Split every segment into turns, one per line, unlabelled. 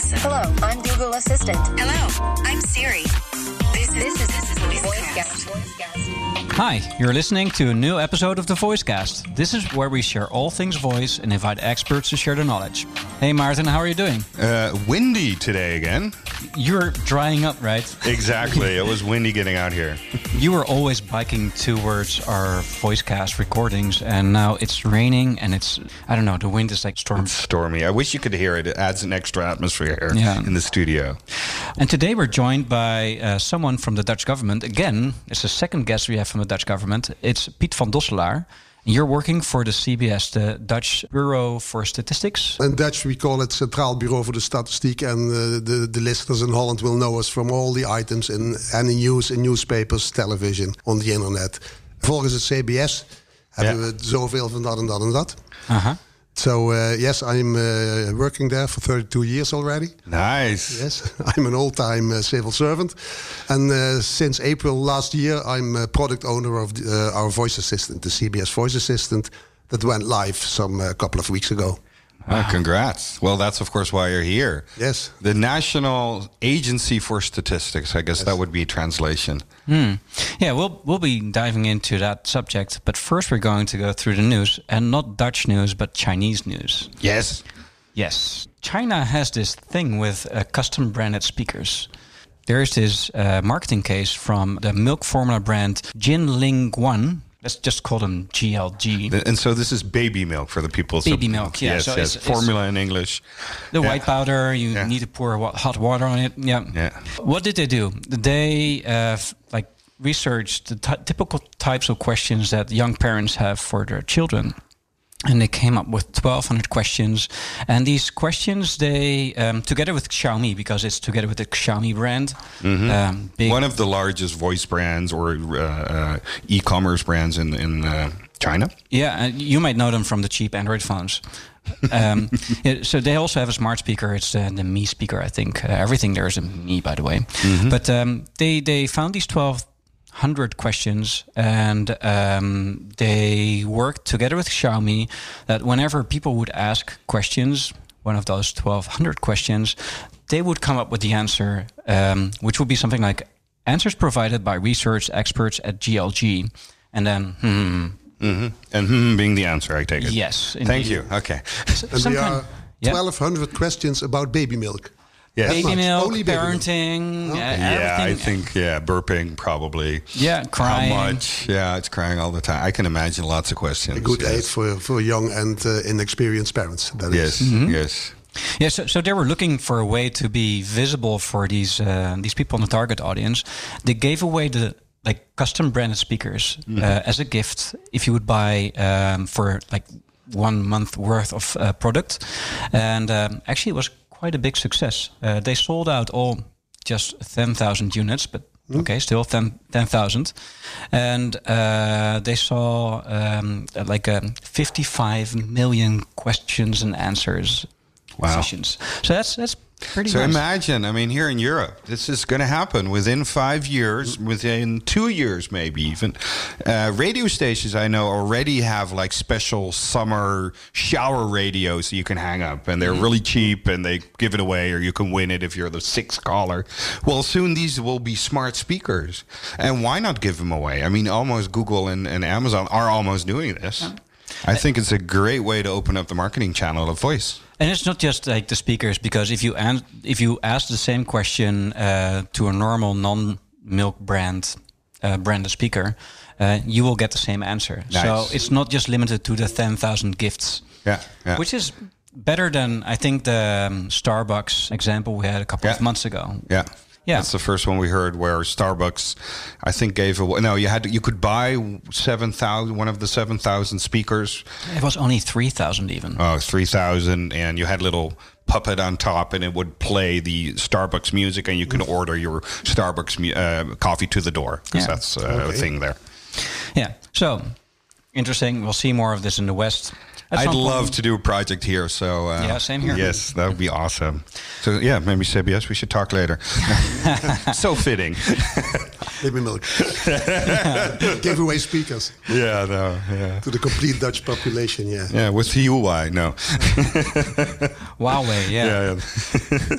Alexa.
Hello, I'm Google Assistant.
Hello, I'm Siri. This is
This is
this is
VoiceCast.
VoiceCast.
Hi, you're listening to a new episode of the Voicecast. This is where we share all things voice and invite experts to share their knowledge. Hey Maarten, how are you doing?
Uh, windy today again.
You're drying up, right?
Exactly. it was windy getting out here.
You were always biking towards our Voicecast recordings, and now it's raining and it's, I don't know, the wind is like storm.
Stormy. I wish you could hear it. It adds an extra atmosphere here
Yeah.
in the studio.
And today we're joined by uh, someone from the Dutch government. Again, it's the second guest we have from the Dutch government. It's Piet van Dosselaar. You're working for the CBS, the Dutch Bureau for Statistics.
In Dutch, we call it Centraal Bureau voor de Statistiek, and uh, the, the listeners in Holland will know us from all the items in any news in newspapers, television, on the internet. Volgens het CBS hebben we zoveel van dat en dat en dat. So uh, yes, I'm uh, working there for 32 years already.
Nice.
Yes, I'm an all-time uh, civil servant, and uh, since April last year, I'm a product owner of the, uh, our voice assistant, the CBS voice assistant, that went live some uh, couple of weeks ago.
Ah, congrats. Well, that's of course why you're here.
Yes.
The National Agency for Statistics. I guess that would be translation.
Yeah, we'll we'll be diving into that subject, but first we're going to go through the news, and not Dutch news, but Chinese news.
Yes.
Yes, China has this thing with uh, custom branded speakers. There's this uh, marketing case from the milk formula brand Jinling Guan. Let's just call them GLG.
And so this is baby milk for the people.
Baby milk, yeah,
Yes,
so
yes.
it's- it's-
Formula in English.
The
Yeah.
white powder, you
Yeah.
need to pour hot water on it. Yeah.
Yeah.
What did they do? They uh, like researched the ty- typical types of questions that young parents have for their children. And they came up with 1,200 questions. And these questions, they, um, together with Xiaomi, because it's together with the Xiaomi brand, um,
One of the largest voice brands or uh, uh, e-commerce brands in in uh, China.
Yeah, uh, you might know them from the cheap Android phones. um, yeah, so they also have a smart speaker. It's uh, the Mi speaker, I think. Uh, everything there is a Mi, by the way. But um, they they found these twelve hundred questions, and um, they worked together with Xiaomi. That whenever people would ask questions, one of those twelve hundred questions, they would come up with the answer, um, which would be something like answers provided by research experts at GLG, and then hmm.
And hmm being the answer, I take it.
Yes,
Thank you. Okay.
And
Some
there
kind-
are
yeah.
1,200 questions about baby milk.
Yes.
baby milk,
Only baby milk.
parenting, uh,
Yeah, I think yeah, burping probably.
Yeah, crying.
How much? Yeah, it's crying all the time. I can imagine lots of questions.
A good
yes.
aid for, for young and uh, inexperienced parents. That is.
Yes,
Mm-hmm.
yes.
Yeah, so, so they were looking for a way to be visible for these uh, these people in the target audience. They gave away the like custom branded speakers
Mm-hmm.
uh, as a gift if you would buy um, for like one month worth of uh, product, and um, actually it was quite a big success. Uh, they sold out all just ten thousand units, but. Okay, still 10 10,000. and uh, they saw um, like um, 55 million questions and answers
Wow.
sessions. So that's that's pretty
So
nice.
imagine, I mean, here in Europe, this is going to happen within five years, within two years, maybe even. Uh, radio stations I know already have like special summer shower radios you can hang up, and they're really cheap, and they give it away, or you can win it if you're the sixth caller. Well, soon these will be smart speakers, and why not give them away? I mean, almost Google and, and Amazon are almost doing this. I think it's a great way to open up the marketing channel of voice.
And it's not just like the speakers because if you an- if you ask the same question uh, to a normal non-milk brand uh, branded speaker, uh, you will get the same answer. So it's not just limited to the ten thousand gifts,
Yeah, yeah.
which is better than I think the um, Starbucks example we had a couple of months ago.
Yeah.
Yeah.
That's the first one we heard where Starbucks, I think, gave away. No, you had to, you could buy seven thousand one of the seven thousand speakers,
It was only three thousand even.
uh, three thousand, and you had a little puppet on top, and it would play the Starbucks music, and you can order your Starbucks mu- uh, coffee to the door because
Yeah.
that's uh, a thing there.
Yeah. So interesting. We'll see more of this in the West. At
I'd
some point-
love to do a project here. So uh,
Yeah, same here.
Yes, that would be awesome. So yeah, maybe CBS. We should talk later. so fitting.
Baby milk. Give away speakers
yeah, no, yeah,
to the complete Dutch population. Yeah.
yeah. With the UI, no.
Huawei, yeah.
yeah, yeah.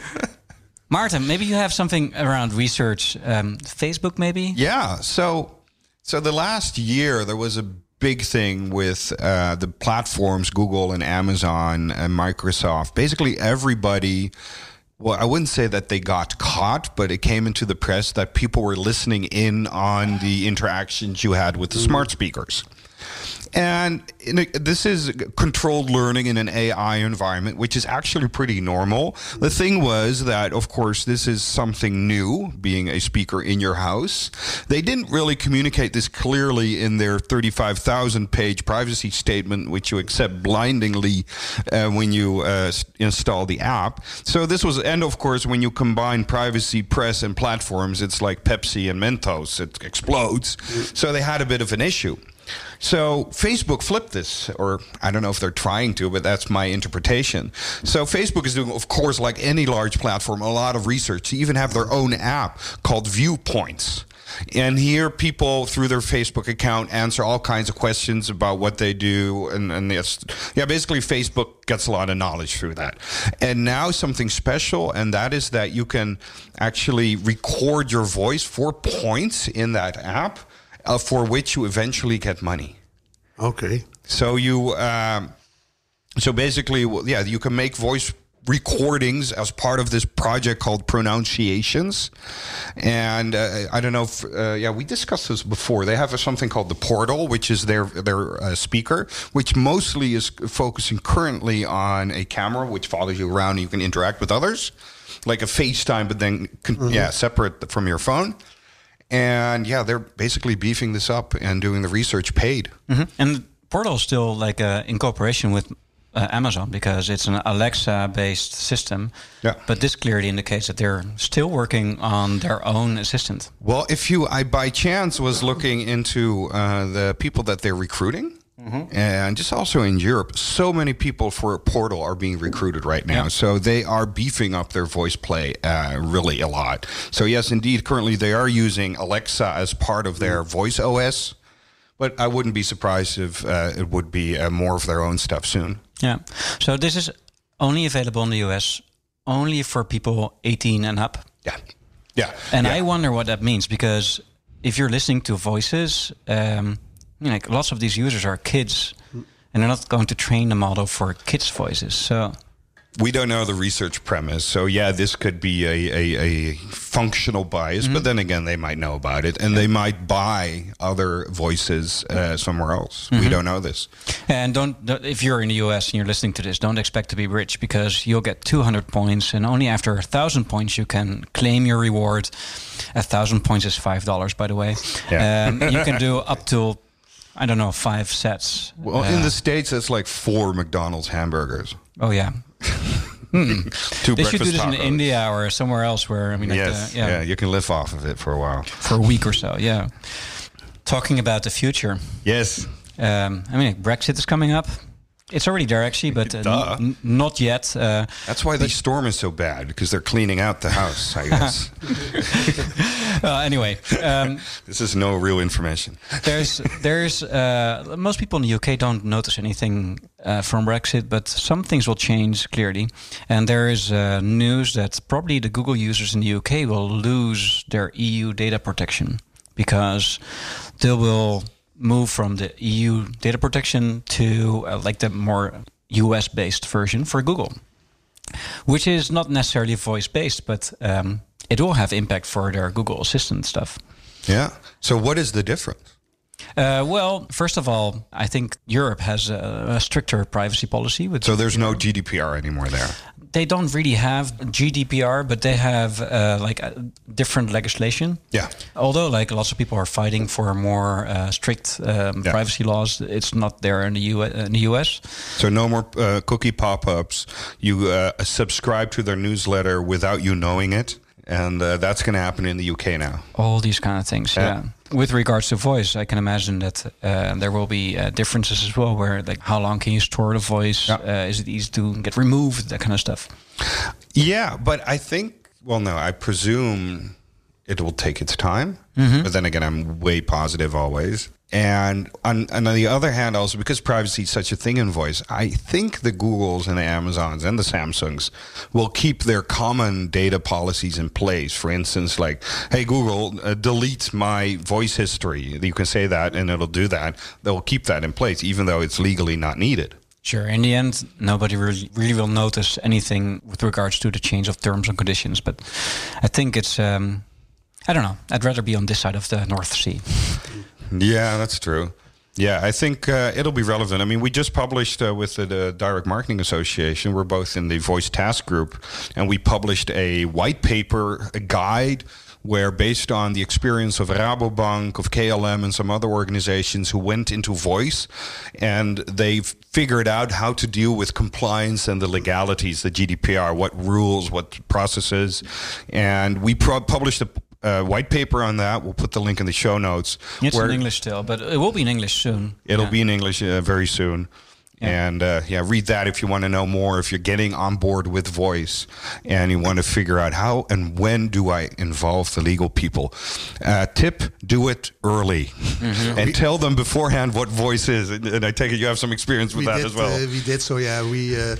Maarten, maybe you have something around research. Um, Facebook, maybe?
Yeah. So, so the last year there was a big thing with uh, the platforms, Google and Amazon and Microsoft. Basically, everybody. Well, I wouldn't say that they got caught, but it came into the press that people were listening in on the interactions you had with the smart speakers. And in a, this is controlled learning in an AI environment, which is actually pretty normal. The thing was that, of course, this is something new, being a speaker in your house. They didn't really communicate this clearly in their 35,000 page privacy statement, which you accept blindingly uh, when you uh, install the app. So this was, and of course, when you combine privacy, press, and platforms, it's like Pepsi and Mentos. It explodes. So they had a bit of an issue. So Facebook flipped this, or I don't know if they're trying to, but that's my interpretation. So Facebook is doing, of course, like any large platform, a lot of research. They even have their own app called Viewpoints. And here, people through their Facebook account answer all kinds of questions about what they do, and and yeah, basically Facebook gets a lot of knowledge through that. And now something special, and that is that you can actually record your voice for points in that app, uh, for which you eventually get money.
Okay.
So you, um, so basically, yeah, you can make voice recordings as part of this project called Pronunciations, and uh, I don't know if uh, yeah we discussed this before. They have something called the Portal, which is their their uh, speaker, which mostly is focusing currently on a camera which follows you around. and You can interact with others, like a FaceTime, but then con- yeah separate from your phone. And yeah, they're basically beefing this up and doing the research paid.
And Portal is still like uh, in cooperation with uh, Amazon because it's an Alexa-based system.
Yeah.
But this clearly indicates that they're still working on their own assistant.
Well, if you, I by chance was looking into uh, the people that they're recruiting, and just also in Europe, so many people for a Portal are being recruited right now.
Yeah.
So they are beefing up their voice play uh, really a lot. So yes, indeed, currently they are using Alexa as part of their voice OS. But I wouldn't be surprised if uh, it would be uh, more of their own stuff soon.
Yeah. So this is only available in the US, only for people 18 and up.
Yeah, yeah.
And
yeah.
I wonder what that means because if you're listening to voices, um, you know, like lots of these users are kids, and they're not going to train the model for kids' voices. So
we don't know the research premise. So yeah, this could be a, a, a functional bias, but then again, they might know about it and they might buy other voices uh, somewhere else. We don't know this.
And don't, don't- if you're in the US and you're listening to this, don't expect to be rich because you'll get 200 points, and only after a thousand points you can claim your reward. A thousand points is five dollars, by the way.
Yeah.
Um, you can do up to, I don't know, five sets.
Well, in the states, it's like four McDonald's hamburgers,
Oh yeah,
two
they should do this in. India or somewhere else where I mean, like
Yes,
the-
yeah. you can live off of it for a while.
for a week or so. Yeah. Talking about the future,
Yes,
um, I mean, Brexit is coming up. It's already there actually, but uh, n- not yet. Uh,
that's why the storm is so bad because they're cleaning out the house. I guess
uh, anyway, um,
this is no real information.
there's there's uh, most people in the UK don't notice anything uh, from Brexit, but some things will change clearly. And there is uh, news that probably the Google users in the UK will lose their EU data protection because they will move from the EU data protection to uh, like the more US based version for Google, which is not necessarily voice based, but um, it will have impact for their Google Assistant stuff.
Yeah. So what is the difference?
Uh, well, first of all, I think Europe has a, a stricter privacy policy. With
So there's no GDPR anymore there.
They don't really have GDPR, but they have uh, like different legislation.
Yeah.
Although, like lots of people are fighting for more uh, strict um,
Yeah.
privacy laws, it's not there in the, U- in the US.
So no more uh, cookie pop-ups. You uh, subscribe to their newsletter without you knowing it, and uh, that's going to happen in the UK now.
All these kind of things.
Yeah.
Yeah. With regards to voice, I can imagine that uh, there will be uh, differences as well. Where like, how long can you store the voice?
Yeah.
Uh, is it easy to get removed? That kind of stuff.
Yeah, but I think, well, no, I presume it will take its time. But then again, I'm way positive always. And on, and on the other hand, also because privacy is such a thing in voice, I think the Googles and the Amazons and the Samsungs will keep their common data policies in place. For instance, like, hey, Google, uh, delete my voice history. You can say that and it'll do that. They'll keep that in place, even though it's legally not needed.
Sure. In the end, nobody really, really will notice anything with regards to the change of terms and conditions. But I think it's, um, I don't know. I'd rather be on this side of the North Sea.
Yeah, that's true. Yeah, I think uh, it'll be relevant. I mean, we just published uh, with the, the Direct Marketing Association. We're both in the Voice Task Group, and we published a white paper, a guide, where based on the experience of Rabobank, of KLM, and some other organizations who went into voice, and they've figured out how to deal with compliance and the legalities, the GDPR, what rules, what processes, and we pro- published a uh, white paper on that. We'll put the link in the show notes.
It's
where-
in English still, but it will be in English soon.
It'll
Yeah.
be in English uh, very soon.
Yeah.
And uh, yeah, read that if you want to know more. If you're getting on board with voice and you want to figure out how and when do I involve the legal people, uh, tip: do it early
Mm-hmm.
and tell them beforehand what voice is. And, and I take it you have some experience with that
did,
as well.
uh, we did so. Yeah, we uh,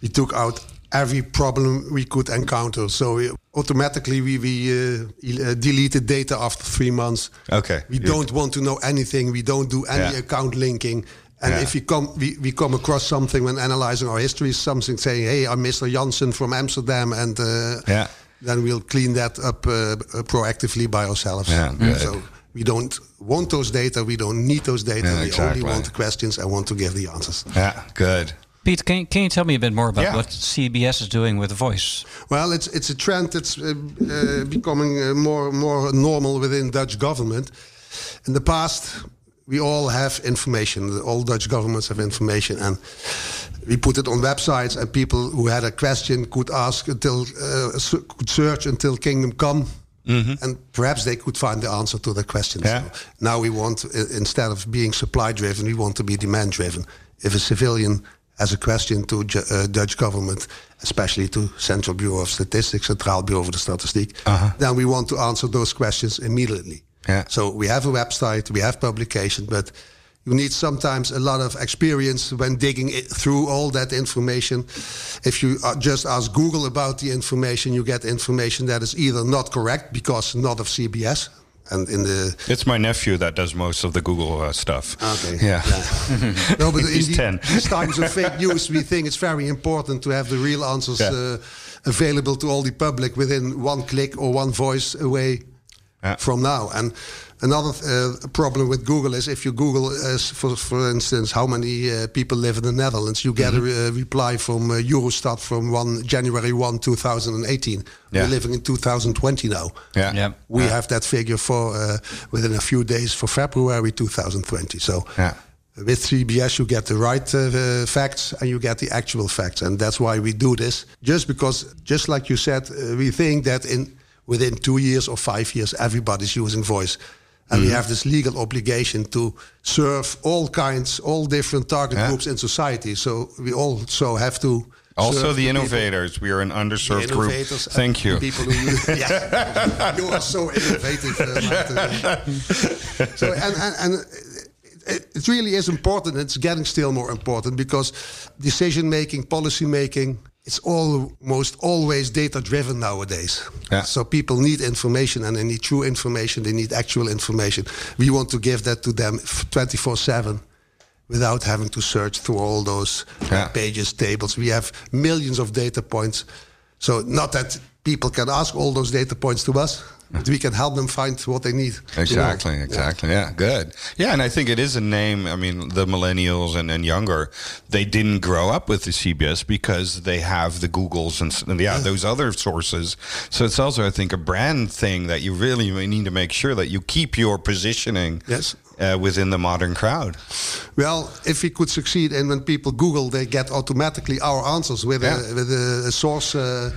we took out every problem we could encounter. So we, automatically we we uh, uh, deleted data after three months.
Okay,
We don't want to know anything. We don't do any
Yeah.
account linking. And
Yeah.
if we come we, we come across something when analyzing our history, something saying, "Hey, I'm Mr. Janssen from Amsterdam," and uh,
Yeah.
then we'll clean that up uh, uh, proactively by ourselves.
Yeah, good.
So we don't want those data. We don't need those data.
Yeah,
we
exactly.
only want the questions and want to give the answers.
yeah, good.
Piet, can, can you tell me a bit more about
Yeah.
what CBS is doing with voice?
Well, it's it's a trend that's uh, uh, becoming uh, more more normal within Dutch government. In the past, we all have information. All Dutch governments have information, and we put it on websites, and people who had a question could ask until uh, could search until Kingdom Come. And perhaps they could find the answer to their question.
Yeah.
So now we want, instead of being supply driven, we want to be demand driven. If a civilian has a question to uh, Dutch government, especially to Central Bureau of Statistics, Centraal Bureau voor de Statistiek, then we want to answer those questions immediately.
Yeah.
So we have a website, we have publication, but you need sometimes a lot of experience when digging it through all that information. If you uh, just ask Google about the information, you get information that is either not correct because not of CBS, and in the
It's my nephew that does most of the Google uh, stuff.
Okay.
Yeah.
no, but in
He's
the-
10.
these times of fake news, we think it's very important to have the real answers
Yeah.
uh, available to all the public within one click or one voice away
Yeah.
from now. And another uh, problem with Google is if you Google, uh, for for instance, how many uh, people live in the Netherlands, you get a
Mm-hmm.
re- uh, reply from uh, Eurostat from one January one, two thousand and eighteen.
Yeah.
We're living in two thousand twenty now.
Yeah.
Yeah.
We have that figure for uh, within a few days for February 2020. So
Yeah.
with CBS, you get the right uh, uh, facts and you get the actual facts, and that's why we do this. Just because, just like you said, uh, we think that in within two years or five years, everybody's using voice. And we have this legal obligation to serve all kinds, all different target
Yeah.
groups in society. So we also have to
Also, the
people-
innovators. We are an underserved group. Thank you.
People who yeah, you are so innovative. Uh, so and and, and it, it really is important. It's getting still more important because decision making, policy making. It's almost always data driven nowadays.
Yeah.
So people need information and they need true information. They need actual information. We want to give that to them 24 7 without having to search through all those
Yeah.
pages, tables. We have millions of data points. So not that people can ask all those data points to us, but we can help them find what they need. to know.
Exactly, exactly. Yeah. good. Yeah, and I think it is a name. I mean, the millennials and, and younger, they didn't grow up with the CBS because they have the Googles and, and yeah, those other sources. So it's also, I think, a brand thing that you really need to make sure that you keep your positioning
Yes.
uh, within the modern crowd.
Well, if we could succeed and when people Google, they get automatically our answers with,
Yeah.
a, with a source uh,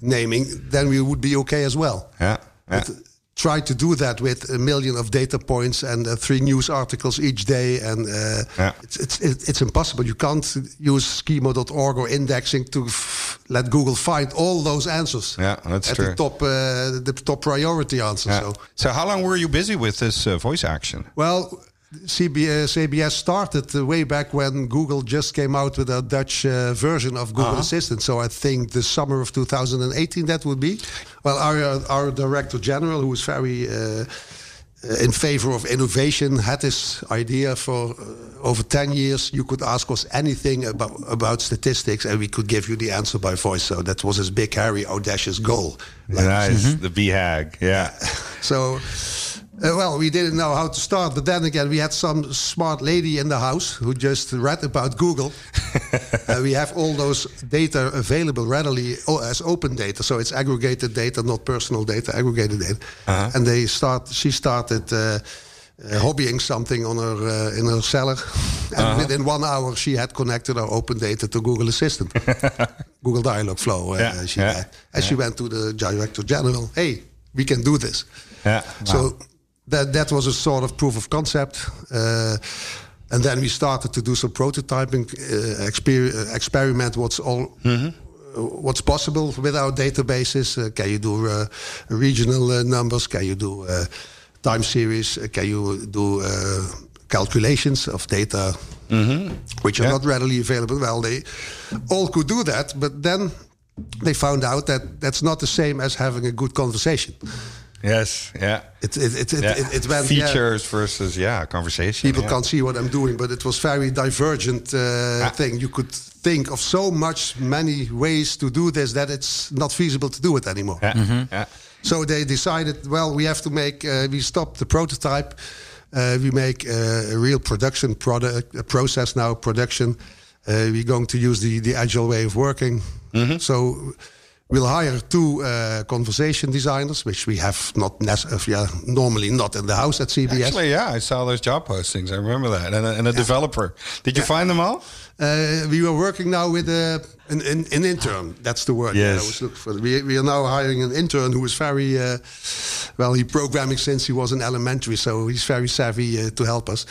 naming, then we would be okay as well.
Yeah. Yeah.
But try to do that with a million of data points and uh, three news articles each day, and uh,
Yeah.
it's, it's it's it's impossible. You can't use schema.org or indexing to f- let Google find all those answers.
Yeah, that's
at
true.
the top uh, the top priority answer.
Yeah.
So
So how long were you busy with this uh, voice action?
well. CBS, CBS started uh, way back when Google just came out with a Dutch uh, version of Google Assistant. So I think the summer of 2018 that would be. Well, our uh, our director general, who was very uh, uh, in favor of innovation, had this idea for uh, over 10 years. You could ask us anything about about statistics, and we could give you the answer by voice. So that was his big, hairy, audacious goal. Like
nice, the BHAG. Yeah.
so, uh, well, we didn't know how to start. But then again, we had some smart lady in the house who just read about Google. uh, we have all those data available readily as open data. So it's aggregated data, not personal data, aggregated data. And they start. She started. Uh, uh, hobbying something on her uh, in her cellar, and within one hour she had connected our open data to Google Assistant, Google Dialogflow. Uh,
Yeah,
she
yeah,
and she went to the director general. Hey, we can do this.
Yeah.
So that that was a sort of proof of concept. Uh, and then we started to do some prototyping, uh, exper- uh, experiment what's all. uh, What's possible with our databases? Uh, can you do uh, regional uh, numbers? Can you do uh, time series? Uh, can you do uh, calculations of data which are not readily available? Well, they all could do that, but then they found out that that's not the same as having a good conversation.
Yes. Yeah.
It it it it,
yeah.
it, it went yeah,
features versus yeah conversation.
people
yeah.
can't see what I'm doing, but it was very divergent uh, thing. You could think of so much many ways to do this that it's not feasible to do it anymore.
Yeah. Yeah.
So they decided, well, we have to make. Uh, we stop the prototype. Uh, we make uh, a real production product, a process now, production. Uh, we're going to use the the agile way of working. So we'll hire two uh, conversation designers, which we have not uh, yeah, normally not in the house at CBS.
Actually, yeah, I saw those job postings. I remember that, and a, and a developer. Did you find them all?
Uh, we were working now with uh, an, an, an intern. That's the word.
Yes.
I was looking for. We, we are now hiring an intern who is very uh, well. He programming since he was in elementary, so he's very savvy uh, to help us.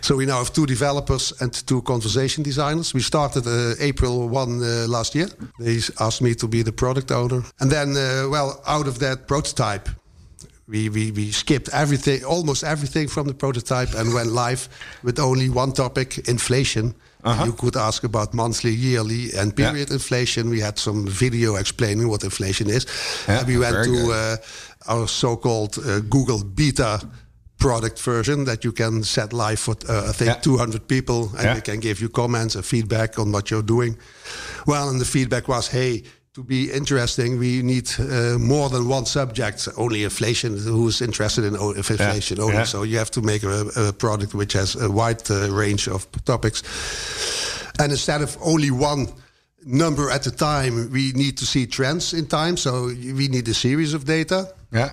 So we now have two developers and two conversation designers. We started uh, April one uh, last year. They asked me to be the product owner, and then uh, well, out of that prototype. We, we, we skipped everything, almost everything from the prototype and went live with only one topic, inflation. You could ask about monthly, yearly, and
Yeah.
period inflation. We had some video explaining what inflation is.
Yeah,
and we went to uh, our so-called uh, Google Beta product version that you can set live for uh, I think
Yeah.
200 people and
Yeah.
they can give you comments and feedback on what you're doing. Well, and the feedback was, hey, to be interesting, we need uh, more than one subject. Only inflation. Who's interested in inflation only?
Yeah.
So you have to make a, a product which has a wide uh, range of topics. And instead of only one number at a time, we need to see trends in time. So we need a series of data.
Yeah.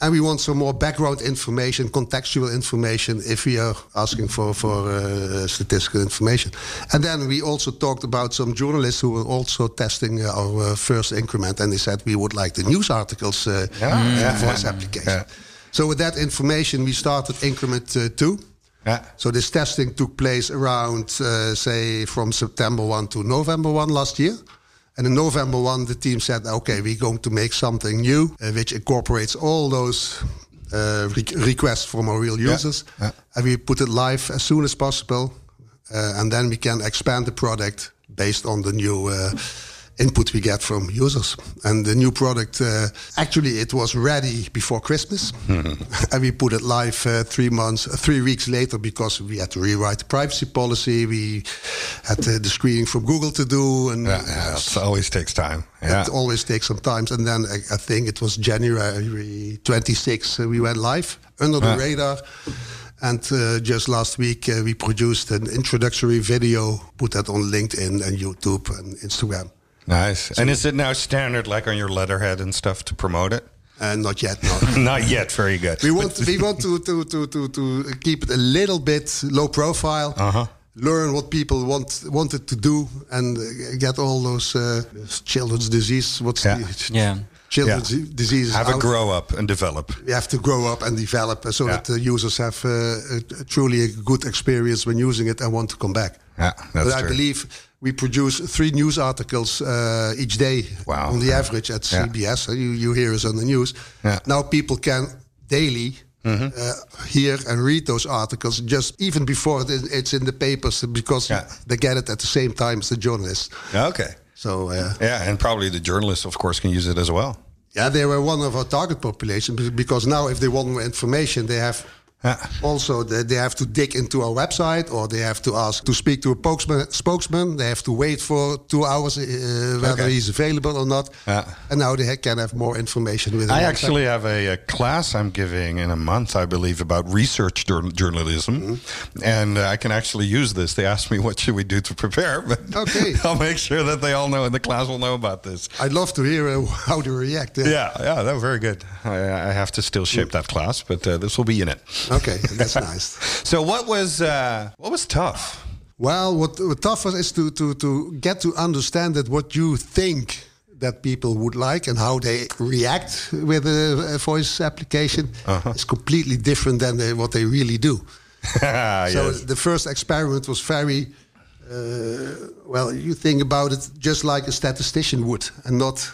And we want some more background information, contextual information, if we are asking for for uh, statistical information. And then we also talked about some journalists who were also testing our uh, first increment, and they said we would like the news articles uh,
Yeah, yeah,
voice application.
Yeah.
So with that information, we started increment uh, two. So this testing took place around, uh, say, from September 1 to November 1 last year. And in November 1, the team said, okay, we're going to make something new, uh, which incorporates all those uh, re- requests from our real users.
yeah.
And we put it live as soon as possible. Uh, and then we can expand the product based on the new uh, input we get from users. And the new product, uh, actually, it was ready before Christmas, and we put it live uh, three months, uh, three weeks later because we had to rewrite the privacy policy. We had uh, the screening from Google to do, and
Yeah, yeah, it always takes time. Yeah.
it always takes some time. And then I, I think it was January 26 uh, we went live under the radar. And uh, just last week uh, we produced an introductory video, put that on LinkedIn and YouTube and Instagram.
Nice. And is it now standard, like on your letterhead and stuff, to promote it?
And not yet, no.
Not yet. Very good.
we want we want to, to, to, to, to keep it a little bit low profile.
Uh-huh.
Learn what people want wanted to do and uh, get all those uh, children's disease. What's
Yeah.
the
Yeah.
children's
Yeah.
diseases.
Have a grow up and develop.
We have to grow up and develop uh, so
Yeah.
that the users have uh, a, truly a good experience when using it and want to come back.
Yeah, that's
but I believe we produce three news articles uh, each day
Wow.
on the average at CBS. Uh, You, you hear us on the news.
Yeah.
Now people can daily uh, hear and read those articles just even before it's in the papers because
Yeah.
they get it at the same time as the journalists.
Okay.
So uh,
Yeah, and probably the journalists, of course, can use it as well.
yeah, they were one of our target population because now if they want more information, they have
Yeah.
Also they, they have to dig into our website or they have to ask to speak to a spokesman. spokesman. They have to wait for two hours uh, whether
Okay.
he's available or not.
Yeah.
And now they can have more information with.
I actually have a, a class I'm giving in a month, I believe, about research jour- journalism, and uh, I can actually use this. They asked me what should we do to prepare, but
Okay.
I'll make sure that they all know, and the class will know about this.
I'd love to hear uh, how they react. uh,
Yeah, yeah, that was very good. I, I have to still shape that class, but uh, this will be in it.
Okay, that's nice.
So, what was uh, what was tough?
Well, what, what tough was is to, to, to get to understand that what you think that people would like and how they react with a, a voice application
Uh-huh.
is completely different than they, what they really do. So
Yes.
the first experiment was very uh, well. You think about it just like a statistician would, and not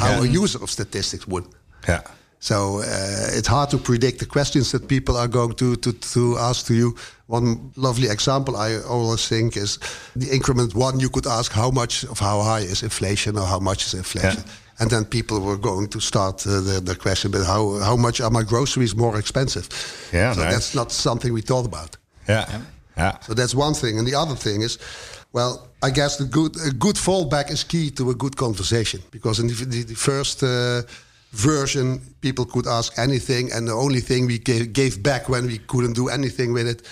how a user of statistics would.
Yeah.
So uh, it's hard to predict the questions that people are going to, to, to ask to you. One lovely example I always think is the increment one. You could ask how much of how high is inflation or how much is inflation,
Yeah.
and then people were going to start uh, the, the question, but how how much are my groceries more expensive?
Yeah,
so
nice.
that's not something we thought about.
Yeah. Yeah.
So that's one thing, and the other thing is, well, I guess the good a good fallback is key to a good conversation because in the, the, the first uh, version, people could ask anything, and the only thing we gave, gave back when we couldn't do anything with it,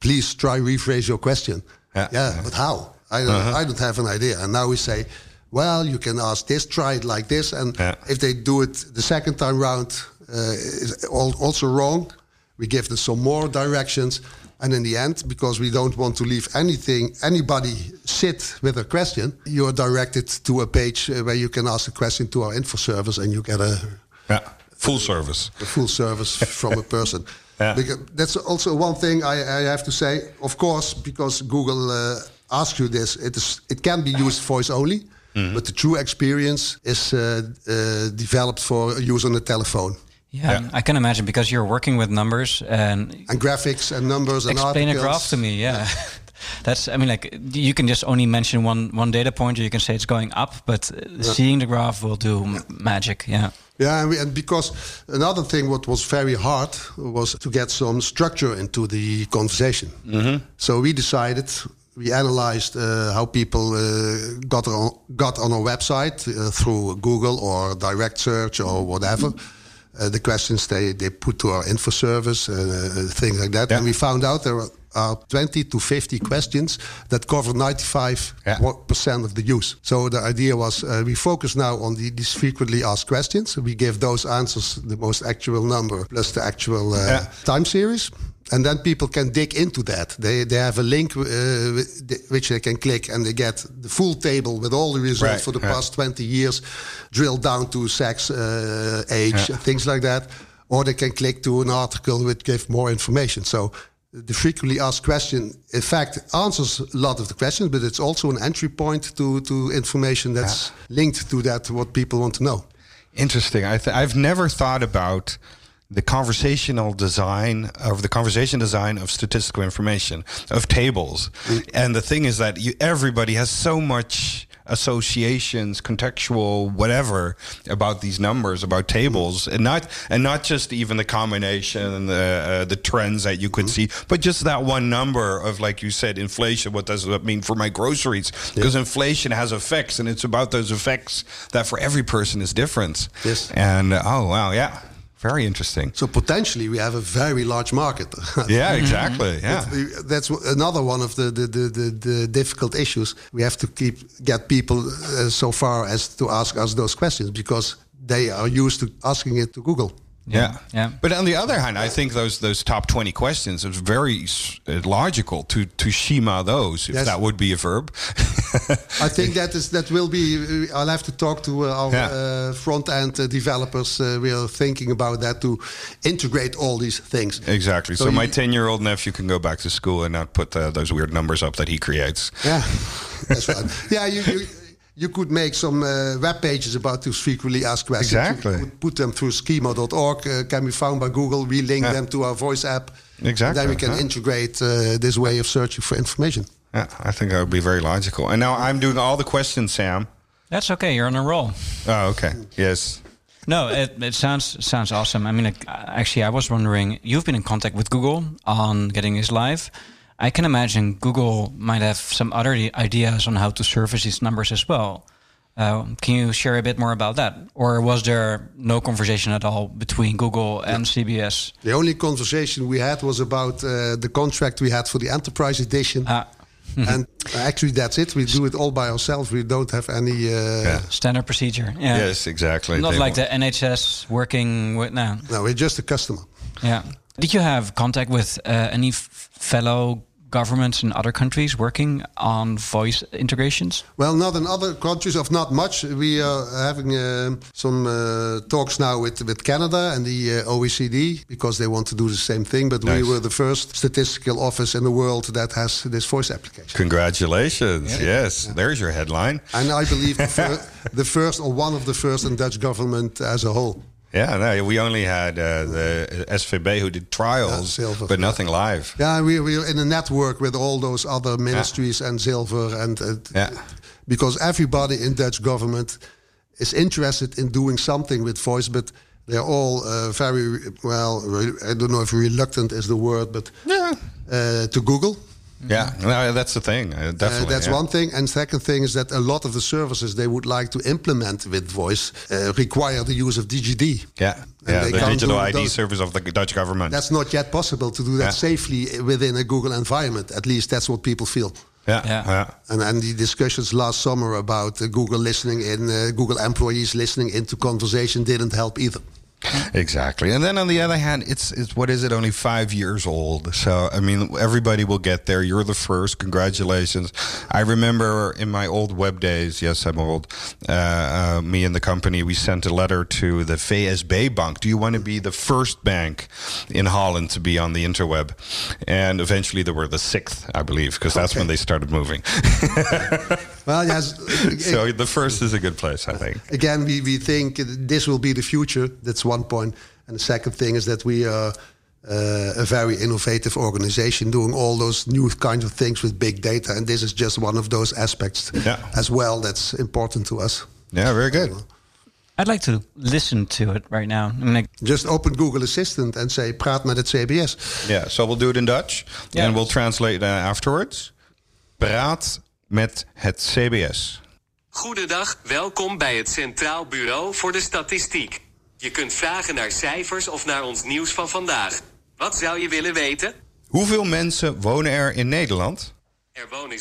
please try rephrase your question.
Yeah.
yeah but how? I don't, I don't have an idea. And now we say, well, you can ask this, try it like this, and
Yeah.
if they do it the second time round, uh, is also wrong. We give them some more directions, and in the end, because we don't want to leave anything, anybody sit with a question, you are directed to a page uh, where you can ask a question to our info service, and you get a,
Yeah. Full service.
a full service from a person.
Yeah.
Because that's also one thing I, I have to say. Of course, because Google uh, asks you this, it is it can be used voice only,
Mm-hmm.
but the true experience is uh, uh, developed for a use on the telephone.
Yeah,
Yeah.
I can imagine because you're working with numbers and
and graphics and numbers and
explain a graph to me. Yeah. That's, I mean, like you can just only mention one one data point, or you can say it's going up, but uh, seeing the graph will do m- magic. Yeah.
Yeah, and, we, and because another thing what was very hard was to get some structure into the conversation. So we decided, we analyzed uh, how people uh, got on, got on our website uh, through Google or direct search or whatever. The questions they, they put to our info service, uh, things like that.
Yeah.
And we found out there are 20 to 50 questions that cover 95
Yeah.
what percent of the use. So the idea was uh, we focus now on the, these frequently asked questions. We give those answers the most actual number plus the actual uh,
Yeah.
time series. And then people can dig into that. They, they have a link uh, which they can click and they get the full table with all the results
Right,
for the
yeah.
past 20 years, drilled down to sex, uh, age, things like that. Or they can click to an article which gives more information. So the frequently asked question, in fact, answers a lot of the questions, but it's also an entry point to, to information that's linked to that, what people want to know.
Interesting. I th- I've never thought about the conversational design of the conversation design of statistical information of tables. And the thing is that you, everybody has so much associations, contextual, whatever about these numbers, about tables, and not and not just even the combination and the uh, the trends that you could see, but just that one number of like you said, inflation. What does that mean for my groceries? Because inflation has effects, and it's about those effects that for every person is different.
Yes.
And uh, oh wow, yeah, very interesting.
So potentially we have a very large market.
Yeah, exactly. Yeah.
That's another one of the, the, the, the, the difficult issues. We have to keep get people uh, so far as to ask us those questions because they are used to asking it to Google.
Yeah.
Yeah.
But on the other hand, I think those those top 20 questions is very uh, logical to to schema those if
Yes.
that would be a verb.
I think that is that will be. I'll have to talk to uh, our
Yeah.
uh, front end uh, developers. Uh, we are thinking about that to integrate all these things.
Exactly. So,
So
my 10 year old nephew can go back to school and not put uh, those weird numbers up that he creates.
Yeah, that's right. Yeah, you. you you could make some uh, web pages about those frequently asked questions.
Exactly.
You could put them through schema.org, uh, can be found by Google. We link
Yeah.
them to our voice app.
Exactly,
Then we can
huh?
integrate uh, this way of searching for information.
Yeah, I think that would be very logical. And now I'm doing all the questions, Sam.
That's okay. You're on a roll.
Oh, okay. Yes.
No, it, it sounds sounds awesome. I mean, actually, I was wondering. You've been in contact with Google on getting this live. I can imagine Google might have some other ideas on how to service these numbers as well. Uh, can you share a bit more about that, or was there no conversation at all between Google and CBS?
The only conversation we had was about uh, the contract we had for the enterprise edition.
Ah,
and actually, that's it. We do it all by ourselves. We don't have any. Uh,
Yeah.
standard procedure. Yeah.
Yes, exactly.
Not
They
like
want-
the NHS working with now.
No, we're just a customer.
Yeah. Did you have contact with uh, any f- fellow governments in other countries working on voice integrations?
Well, not in other countries, of not much. We are having uh, some uh, talks now with, with Canada and the uh, OECD because they want to do the same thing. But we were the first statistical office in the world that has this voice application.
Congratulations. Yes. There's your headline.
And I believe the, fir- the first or one of the first in Dutch government as a whole.
Yeah, no, we only had uh, the SVB who did trials,
Yeah,
but
yeah.
nothing live.
Yeah, we, we're in a network with all those other ministries and Silver and uh,
Yeah.
because everybody in Dutch government is interested in doing something with voice, but they're all uh, very well. re- I don't know if reluctant is the word, but
Yeah.
uh, to Google.
Yeah, no, that's the thing. Uh,
Uh, that's
yeah.
one thing. And second thing is that a lot of the services they would like to implement with voice uh, require the use of DigiD.
Yeah, yeah. The digital ID
those-
service of the Dutch government.
That's not yet possible to do that
Yeah.
safely within a Google environment. At least that's what people feel.
yeah,
Yeah.
yeah.
And, and the discussions last summer about uh, Google listening in, uh, Google employees listening into conversation didn't help either.
Exactly. And then on the other hand, it's it's what is it? Only five years old. So I mean, everybody will get there. You're the first. Congratulations. I remember in my old web days. Yes, I'm old. Uh, uh, me and the company we sent a letter to the VSB Bank. Do you want to be the first bank in Holland to be on the interweb? And eventually, they were the sixth, I believe, because that's
Okay.
when they started moving.
Well, yes.
so the first is a good place, I think.
again, we, we think this will be the future. That's one point. And the second thing is that we are uh, a very innovative organization doing all those new kinds of things with big data. And this is just one of those aspects
Yeah.
as well that's important to us.
Yeah, very good.
I'd like to listen to it right now. I mean, like,
Just open Google Assistant and say, praat met het CBS.
Yeah, so we'll do it in Dutch.
Yeah.
And we'll translate uh, afterwards. Praat met het CBS.
Goedendag, welkom bij het Centraal Bureau voor de Statistiek. Je kunt vragen naar cijfers of naar ons nieuws van vandaag. Wat zou je willen weten?
Hoeveel mensen wonen er in Nederland?
Er wonen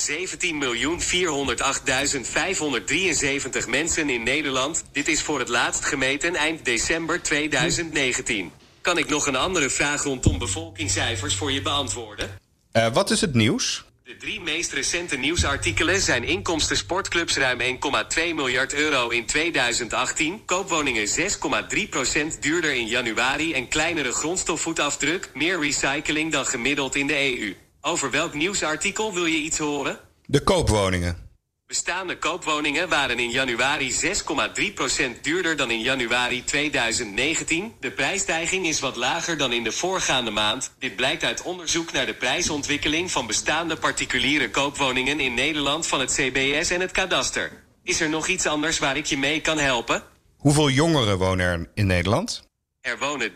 17.408.573 mensen in Nederland. Dit is voor het laatst gemeten eind december 2019. Kan ik nog een andere vraag rondom bevolkingscijfers voor je beantwoorden?
Eh, wat is het nieuws?
De drie meest recente nieuwsartikelen zijn inkomsten sportclubs ruim 1,2 miljard euro in 2018, koopwoningen 6,3% duurder in januari en kleinere grondstofvoetafdruk, meer recycling dan gemiddeld in de EU. Over welk nieuwsartikel wil je iets horen?
De koopwoningen.
Bestaande koopwoningen waren in januari 6,3% duurder dan in januari 2019. De prijsstijging is wat lager dan in de voorgaande maand. Dit blijkt uit onderzoek naar de prijsontwikkeling van bestaande particuliere koopwoningen in Nederland van het CBS en het kadaster. Is er nog iets anders waar ik je mee kan helpen?
Hoeveel jongeren wonen er in Nederland?
Er wonen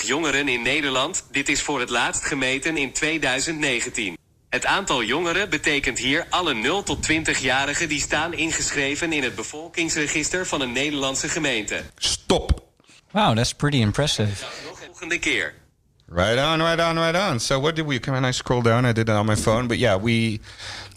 3.791.838 jongeren in Nederland. Dit is voor het laatst gemeten in 2019. Het aantal jongeren betekent hier alle 0 tot 20-jarigen die staan ingeschreven in het bevolkingsregister van een Nederlandse gemeente.
Stop.
wow, that's pretty impressive.
Nog een volgende keer.
Right on, right on, right on. So what did we? Can I scroll down? I did it on my phone, but yeah, we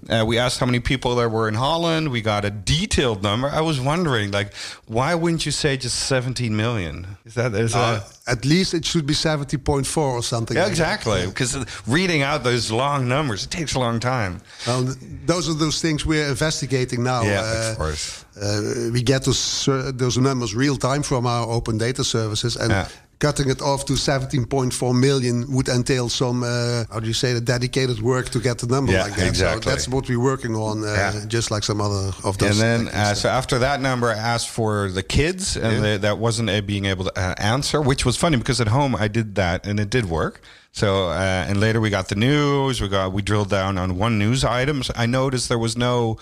uh, we asked how many people there were in Holland. We got a detailed number. I was wondering, like, why wouldn't you say just 17 million? Is that is
Uh,
that?
at least it should be 70.4 or something.
Yeah,
like
exactly. Because reading out those long numbers, it takes a long time.
Well, th- those are those things we're investigating now.
yeah,
Uh,
of course.
uh, we get those uh, those numbers real time from our open data services, and
Yeah.
Cutting it off to 17.4 million would entail some uh, how do you say the dedicated work to get the number
Yeah,
like that.
exactly.
So that's what we're working on, uh,
Yeah.
just like some other of those.
And then, uh, so after that number, I asked for the kids, and
Yeah.
they, that wasn't being able to uh, answer, which was funny because at home I did that and it did work. So, uh, and later we got the news. We got we drilled down on one news item. I noticed there was no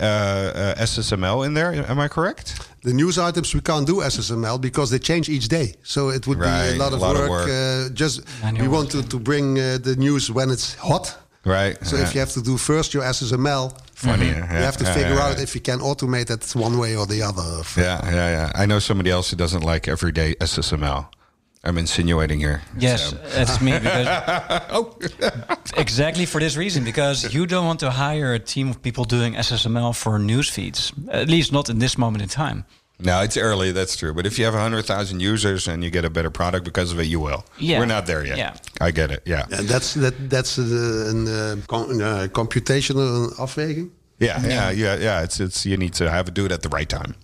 uh, uh, SSML in there. Am I correct?
the news items we can't do SSML because they change each day. So it would be a lot of
a lot of
work.
work.
Uh, just
Manual
we
work,
want to, to bring uh, the news when it's hot.
Right.
So if you have to do first your SSML,
funny,
you have to figure out if you can automate it one way or the other.
Yeah, yeah, yeah. I know somebody else who doesn't like everyday SSML. I'm insinuating here.
Yes,
So-
it's me because
Oh.
exactly for this reason because you don't want to hire a team of people doing SSML for news feeds. At least not in this moment in time.
No, it's early. That's true. But if you have 100,000 users and you get a better product because of it, you will.
Yeah.
We're not there yet.
Yeah.
I get it. Yeah.
And that's that that's uh, een uh, com- uh, computational afweging.
Yeah. Yeah. Yeah. Yeah. It's, it's, you need to have it do it at the right time.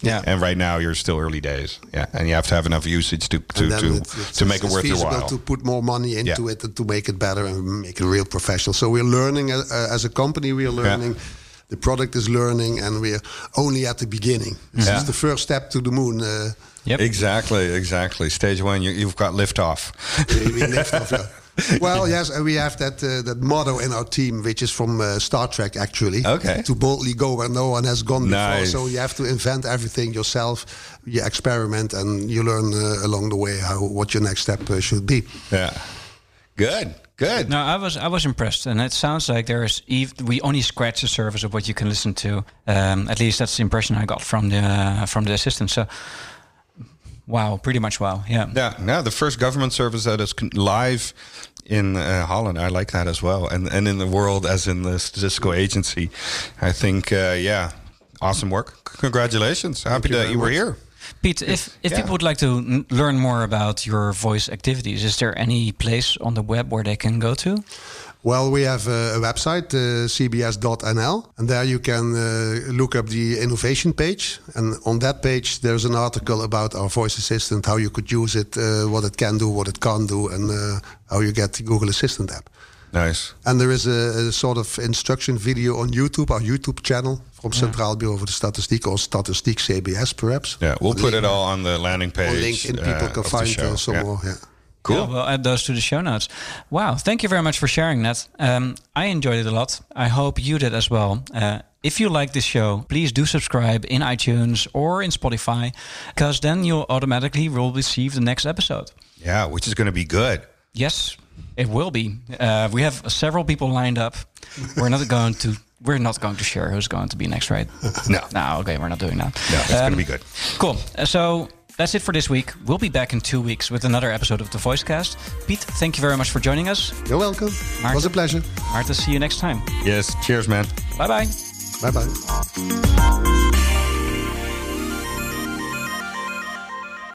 Yeah.
And right now you're still early days. Yeah. And you have to have enough usage to, to, to,
it- it's-
to make it
it's
worth your
feasible
while.
To put more money into
Yeah.
it and to make it better and make it real professional. So we're learning uh, uh, as a company. We are learning. The product is learning, and we're only at the beginning. This
Yeah.
is the first step to the moon. Uh,
Yep.
Exactly. Exactly. Stage one, you, you've got liftoff.
we, we lift off. yeah. Well, yes, and we have that uh, that motto in our team, which is from uh, Star Trek, actually.
Okay.
To boldly go where no one has gone before. So you have to invent everything yourself. You experiment, and you learn uh, along the way how what your next step uh, should be.
Yeah. Good. Good.
No, I was I was impressed, and it sounds like there is ev- we only scratch the surface of what you can listen to. Um, at least that's the impression I got from the uh, from the assistant. So, wow, pretty much wow. Yeah.
Yeah, no, the first government service that is live in uh, Holland. I like that as well, and and in the world as in the statistical agency. I think, uh, yeah, awesome work. Congratulations! Happy
you
that you were here.
Piet, if if
Yeah.
people would like to learn more about your voice activities, is there any place on the web where they can go to?
Well, we have a, a website, uh, cbs.nl, and there you can uh, look up the innovation page. And on that page, there's an article about our voice assistant, how you could use it, uh, what it can do, what it can't do, and uh, how you get the Google Assistant app.
Nice.
And there is a, a sort of instruction video on YouTube, our YouTube channel from Centraal Bureau voor de Statistiek or Statistiek CBS, perhaps.
Yeah, we'll
On
put it all on the landing page.
On LinkedIn,
uh,
people can find
show.
uh, some
Yeah.
more. Yeah.
Cool.
Yeah, we'll add those to the show notes. Wow, thank you very much for sharing that. Um, I enjoyed it a lot. I hope you did as well. Uh, if you like this show, please do subscribe in iTunes or in Spotify, because then you'll automatically will receive the next episode.
Yeah, which is going to be good.
Yes, it will be. Uh, we have several people lined up. We're not going to. We're not going to share who's going to be next, right?
No.
No, okay, we're not doing that.
No, it's going
Um,
to be good.
Cool. So that's it for this week. We'll be back in two weeks with another episode of the Voicecast. Piet, thank you very much for joining us.
You're welcome. It was a pleasure.
Maarten, see you next time.
Yes. Cheers, man.
Bye bye.
Bye bye.